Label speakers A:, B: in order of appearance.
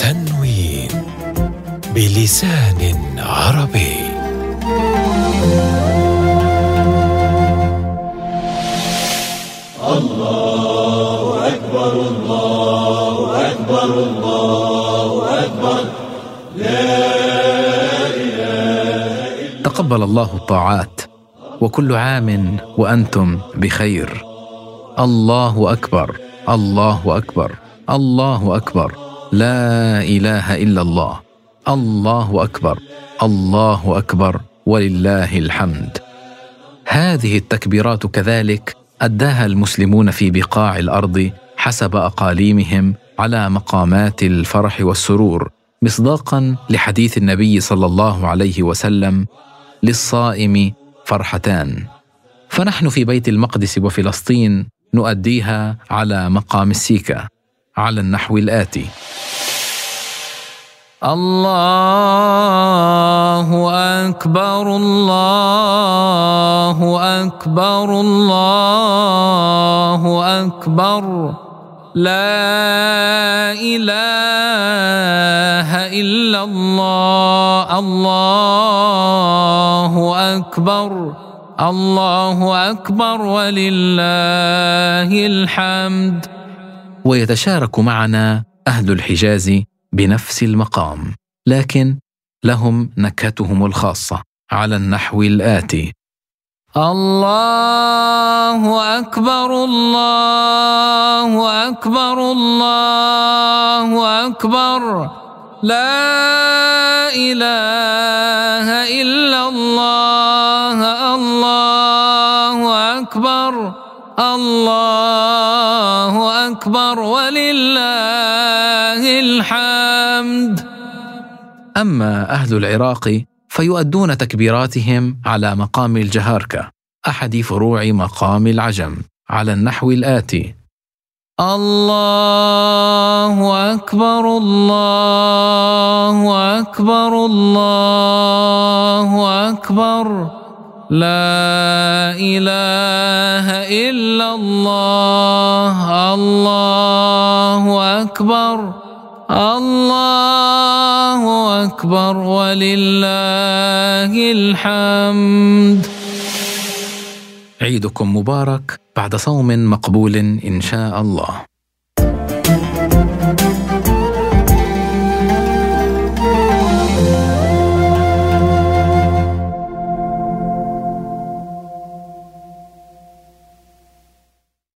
A: تنوين بلسان عربي.
B: الله أكبر الله أكبر الله أكبر. لا
C: إله تقبل الله الطاعات وكل عام وأنتم بخير. الله أكبر الله أكبر الله أكبر. لا إله إلا الله. الله أكبر الله أكبر ولله الحمد. هذه التكبيرات كذلك أداها المسلمون في بقاع الأرض حسب أقاليمهم على مقامات الفرح والسرور مصداقا لحديث النبي صلى الله عليه وسلم للصائم فرحتان. فنحن في بيت المقدس وفلسطين نؤديها على مقام السيكا على النحو الآتي. الله أكبر الله أكبر الله أكبر. لا إله إلا الله الله أكبر. الله أكبر ولله الحمد. ويتشارك معنا أهل الحجاز بنفس المقام لكن لهم نكهتهم الخاصة على النحو الآتي. الله أكبر الله أكبر الله أكبر. لا إله أكبر. الله أكبر. ولله الحمد. أما أهل العراق فيؤدون تكبيراتهم على مقام الجهاركة. أحد فروع مقام العجم. على النحو الآتي. الله أكبر. الله أكبر. الله أكبر. لا إله إلا الله. الله أكبر. الله أكبر. ولله الحمد. عيدكم مبارك بعد صوم مقبول إن شاء الله.